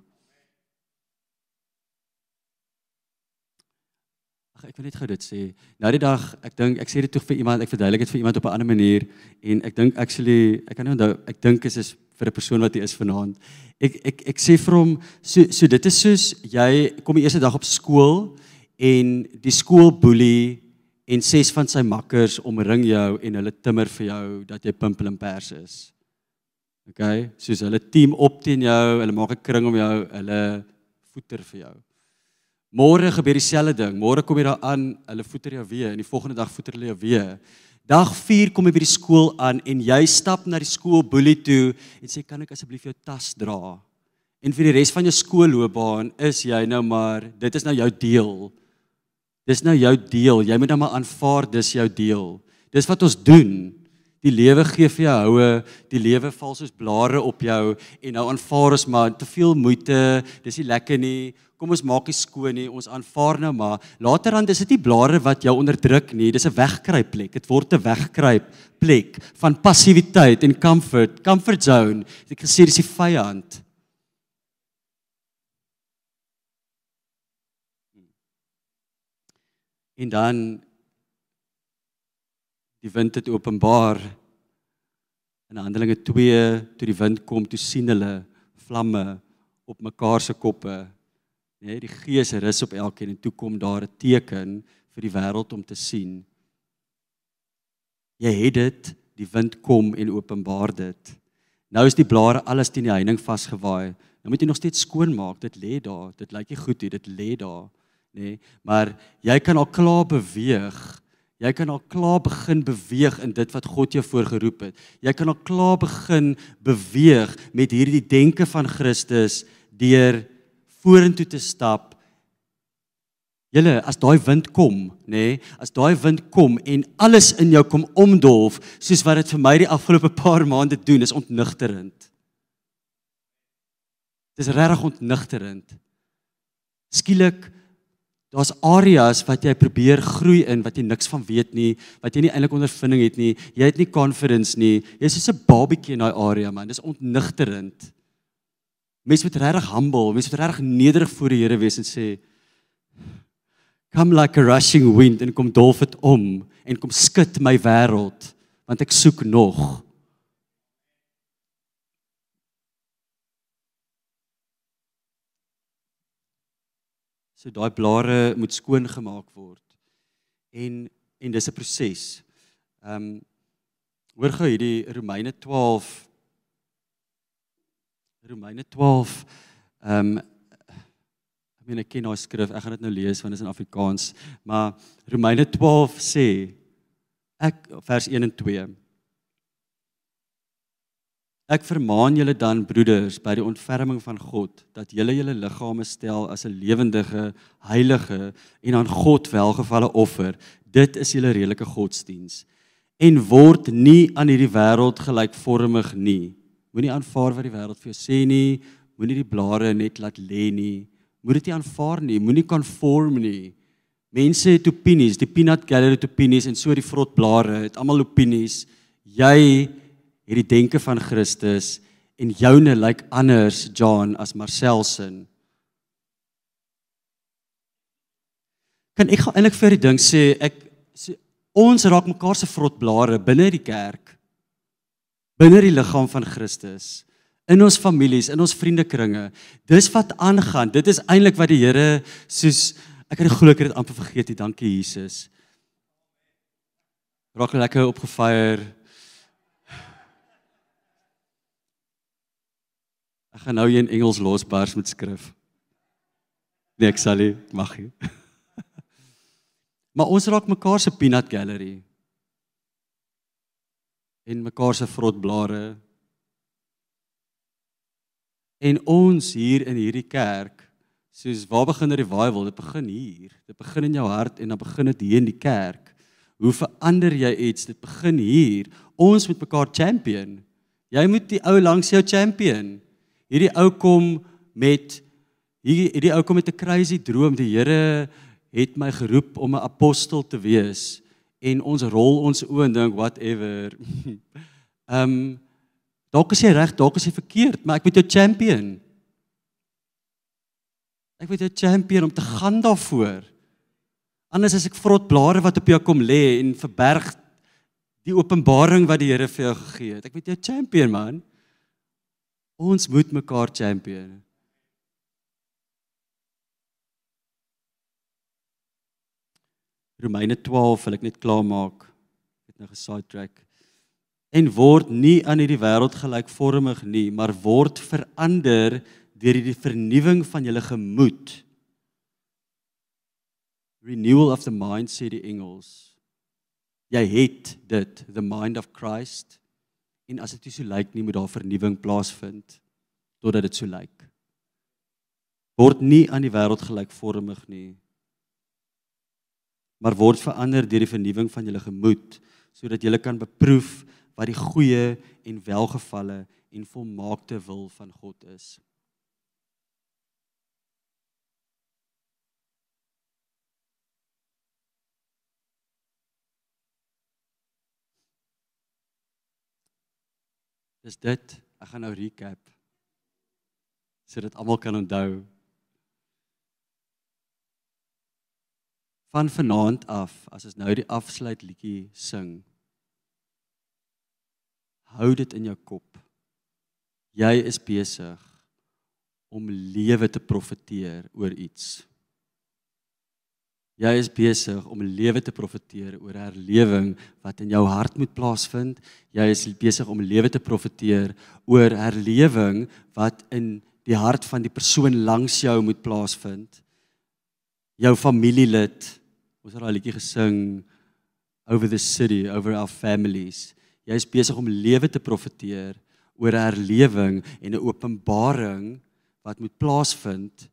Ag ek wil net gou dit sê. Nou die dag, ek dink ek sê dit tog vir iemand, ek verduidelik dit vir iemand op 'n ander manier en ek dink actually ek kan nie onthou, ek dink is is vir 'n persoon wat hy is vanaand. Ek ek ek sê vir hom so so dit is soos jy kom die eerste dag op skool en die skool boelie en ses van sy makkers omring jou en hulle timmer vir jou dat jy pimpel en pers is. Okay? Soos hulle team op teen jou, hulle maak 'n kring om jou, hulle voeter vir jou. Môre gebeur dieselfde ding. Môre kom jy daar aan, hulle voeter jou weer en die volgende dag voeter hulle jou weer. Dag 4 kom jy by die skool aan en jy stap na die skool boelie toe en sê kan ek asseblief jou tas dra? En vir die res van jou skoolloopbaan is jy nou maar dit is nou jou deel. Dis nou jou deel. Jy moet nou maar aanvaar dis jou deel. Dis wat ons doen. Die lewe gee vir jou houe, die lewe val soos blare op jou en nou aanvaar ons maar te veel moeite, dis nie lekker nie. Kom ons maak dit skoon nie. Ons aanvaar nou maar. Laterand is dit nie blare wat jou onderdruk nie, dis 'n wegkruip plek. Dit word 'n wegkruip plek van passiwiteit en comfort, comfort zone. Ek gesê dis die vyand. En dan die wind het openbaar in Handelinge 2 toe die wind kom toe sien hulle vlamme op mekaar se koppe. Nee, die Gees rus op elkeen en toe kom daar 'n teken vir die wêreld om te sien. Jy het dit, die wind kom en openbaar dit. Nou is die blare alles teen die heining vasgewaai. Nou moet jy nog steeds skoon maak. Dit lê daar. Dit lyk nie goed nie. Dit lê daar nê? Nee, maar jy kan al klaar beweeg. Jy kan al klaar begin beweeg in dit wat God jou voorgeroep het. Jy kan al klaar begin beweeg met hierdie denke van Christus deur vorentoe te stap. Julle, as daai wind kom, nê, nee, as daai wind kom en alles in jou kom omdolf, soos wat dit vir my die afgelope paar maande doen, is ontnigterend. Dis regtig ontnigterend. Skielik Daar's areas wat jy probeer groei in wat jy niks van weet nie, wat jy nie eintlik ondervinding het nie. Jy het nie confidence nie. Jy's soos 'n babietjie in daai area man. Dis ontnigterend. Mens moet regtig humble, mens moet regtig nederig voor die Here wees en sê come like a rushing wind en kom dolf dit om en kom skud my wêreld want ek soek nog. So daai blare moet skoon gemaak word. En en dis 'n proses. Ehm um, hoor gou hierdie Romeine 12 Romeine 12 ehm um, ek meen ek ken daai skrif. Ek gaan dit nou lees want dit is in Afrikaans, maar Romeine 12 sê ek vers 1 en 2 Ek vermaan julle dan broeders by die ontferming van God dat julle julle liggame stel as 'n lewendige, heilige en aan God welgevalle offer. Dit is julle redelike godsdiens. En word nie aan hierdie wêreld gelykvormig nie. Moenie aanvaar wat die wêreld vir jou sê nie. Moenie die blare net laat lê nie. Moet dit nie aanvaar nie. Moenie conform nie. Mense het opinies, die peanut gallery het opinies en so die vrot blare het almal opinies. Jy het die denke van Christus en joune lyk like anders John as Marcel se. Kan ek eintlik vir die ding sê ek sê ons raak mekaar se vrotblare binne die kerk binne die liggaam van Christus in ons families in ons vriendekringe. Dis wat aangaan. Dit is eintlik wat die Here soos ek het glo ek het dit amper vergeet dankie Jesus. Raak lekker opgefeier Ek gaan nou hier in Engels losbars met skrif. Nee, ek sal nie mag nie. [LAUGHS] maar ons raak mekaar se peanut gallery. En mekaar se vrotblare. En ons hier in hierdie kerk, soos waar begin die revival? Dit begin hier. Dit begin in jou hart en dan begin dit hier in die kerk. Hoe verander jy iets? Dit begin hier. Ons moet mekaar champion. Jy moet die ou langs jou champion hierdie ou kom met hierdie hierdie ou kom met 'n crazy droom. Die Here het my geroep om 'n apostel te wees en ons rol ons oë en dink whatever. [LAUGHS] Ehm um, dalk is jy reg, dalk is jy verkeerd, maar ek moet jou champion. Ek moet jou champion om te gaan daarvoor. Anders as ek vrot blare wat op jou kom lê en verberg die openbaring wat die Here vir jou gegee het. Ek moet jou champion man. Ons moet mekaar champion. Romeine 12 wil ek net klaar maak. Ek het nou gesidetrack. en word nie aan hierdie wêreld gelykvormig nie, maar word verander deur die vernuwing van julle gemoed. Renewal of the mind sê die Engels. Jy het dit, the mind of Christ. En as dit nie so lyk nie, moet daar vernuwing plaasvind totdat dit so lyk. Word nie aan die wêreld gelykvormig nie, maar word verander deur die vernuwing van julle gemoed, sodat julle kan beproef wat die goeie en welgevalle en volmaakte wil van God is. Dis dit. Ek gaan nou recap. Sodat almal kan onthou. Van vanaand af, as ons nou die afsluit liedjie sing, hou dit in jou kop. Jy is besig om lewe te profeteer oor iets. Jy is besig om lewe te profeteer oor herlewing wat in jou hart moet plaasvind. Jy is besig om lewe te profeteer oor herlewing wat in die hart van die persoon langs jou moet plaasvind. Jou familielid. Ons het daai liedjie gesing over the city, over our families. Jy is besig om lewe te profeteer oor herlewing en 'n openbaring wat moet plaasvind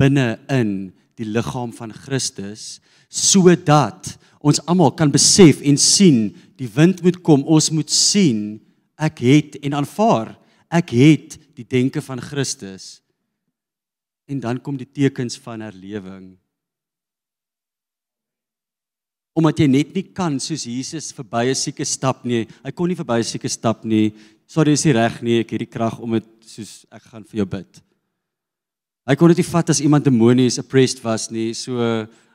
binne in die liggaam van Christus sodat ons almal kan besef en sien die wind moet kom ons moet sien ek het en aanvaar ek het die denke van Christus. En dan kom die tekens van herlewing omdat jy net nie kan soos Jesus verby 'n sieke stap nie. Hy kon nie verby 'n sieke stap nie. Sorry is nie reg nie. Ek het die krag om dit soos ek gaan vir jou bid Hy kon dit nie vat as iemand demonies oppressed was nie. So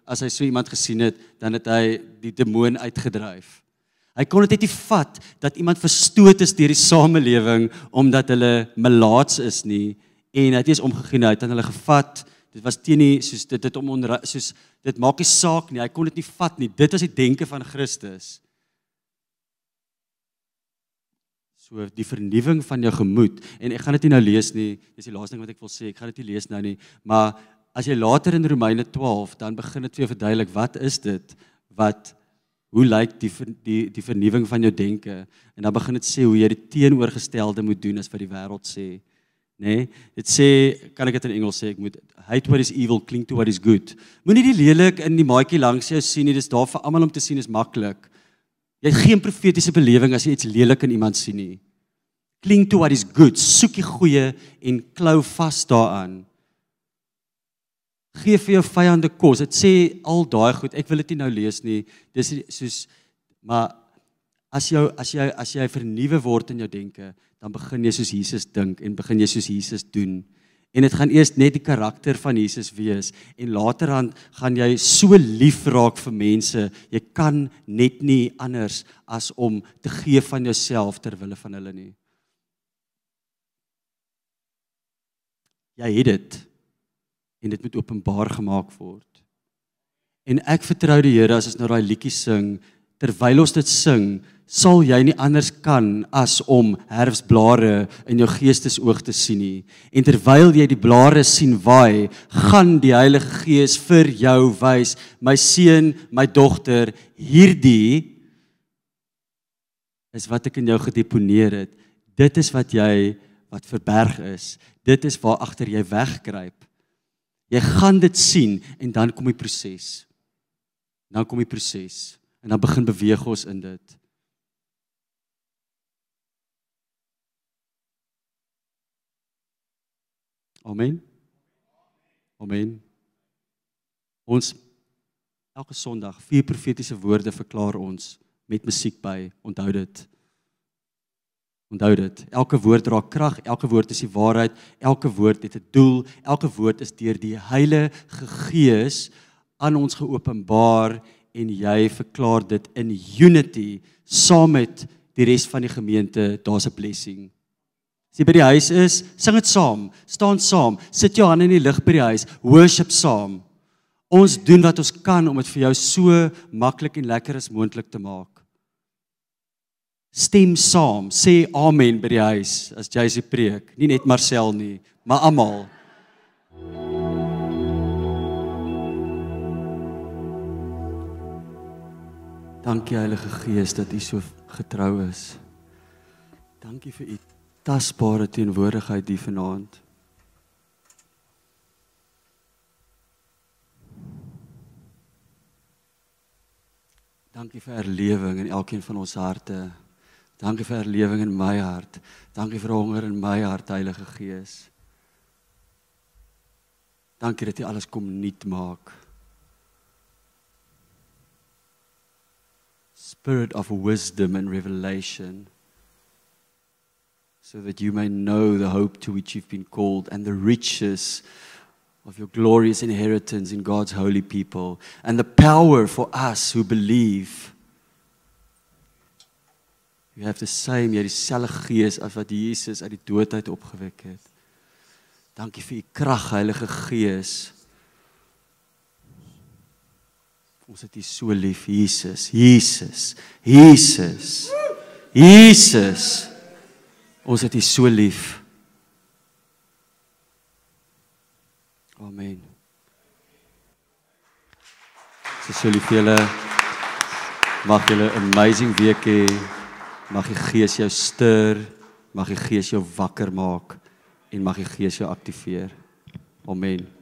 as hy so iemand gesien het, dan het hy die demoon uitgedryf. Hy kon dit nie vat dat iemand verstoot is deur die samelewing omdat hulle melaats is nie en hy het eens omgegee nou het aan hulle gevat. Dit was teen nie soos dit dit om onder soos dit maak nie saak nie. Hy kon dit nie vat nie. Dit was die denke van Christus. So die vernuwing van jou gemoed en ek gaan dit nie nou lees nie. Dis die laaste ding wat ek wil sê. Ek gaan dit nie lees nou nie, maar as jy later in Romeine 12 dan begin dit vir jou verduidelik wat is dit wat hoe lyk die die die vernuwing van jou denke en dan begin dit sê hoe jy die teenoorgestelde moet doen as wat die wêreld sê. Nê? Nee, dit sê kan ek dit in Engels sê ek moet hate what is evil cling to what is good. Moenie die lelik in die maatjie langs jou sien nie. Dis daar vir almal om te sien is maklik. Jy het geen profetiese belewing as jy iets lelik in iemand sien nie. Cling to what is good, soek die goeie en klou vas daaraan. Geef vir jou vyande kos. Dit sê al daai goed. Ek wil dit nie nou lees nie. Dis soos maar as jou as jy as jy vernuwe word in jou denke, dan begin jy soos Jesus dink en begin jy soos Jesus doen en dit gaan eers net die karakter van Jesus wees. En later dan gaan jy so lief raak vir mense jy kan net nie anders as om te gee van jouself ter wille van hulle nie. Jy het dit. En dit moet openbaar gemaak word. En ek vertrou die Here as ons nou daai liedjie sing terwyl ons dit sing sal jy nie anders kan as om herfsblare in jou geestesoog te sien nie. En terwyl jy die blare sien waai, gaan die Heilige Gees vir jou wys, my seun, my dogter, hierdie is wat ek in jou gedeponeer het. Dit is wat jy wat verberg is. Dit is waar agter jy wegkruip. Jy gaan dit sien en dan kom die proses. Dan kom die proses en dan begin beweeg ons in dit. Amen. Amen. Ons elke Sondag vier profetiese woorde verklaar ons met musiek by. Onthou dit. Onthou dit. Elke woord dra krag, elke woord is die waarheid, elke woord het 'n doel, elke woord is deur die Heilige Gees aan ons geopenbaar en jy verklaar dit in unity saam met die res van die gemeente. Daar's 'n blessing. As jy by die huis is, sing dit saam, staan saam, sit jou hande in die lug by die huis, worship saam. Ons doen wat ons kan om dit vir jou so maklik en lekker as moontlik te maak. Stem saam, sê amen by die huis as jy se preek. Nie net Marcel nie, maar almal. Dankie Heilige Gees dat U so getrou is. Dankie vir U tasbare teenwoordigheid hier vanaand. Dankie vir herlewing in elkeen van ons harte. Dankie vir herlewing in my hart. Dankie vir honger in my hart, Heilige Gees. Dankie dat U alles kom nuut maak. Spirit of wisdom and revelation so that you may know the hope to which you've been called and the riches of your glorious inheritance in God's holy people and the power for us who believe. You have the same, jy het dieselfde gees as wat Jesus uit die dood uit opgewek het. Dankie vir u krag, Heilige Gees. Ons het u so lief, Jesus. Jesus. Jesus. Jesus. Ons het u so lief. Amen. So sê lief julle mag julle 'n amazing week hê. Mag die Gees jou stuur, mag die Gees jou wakker maak en mag die Gees jou aktiveer. Amen.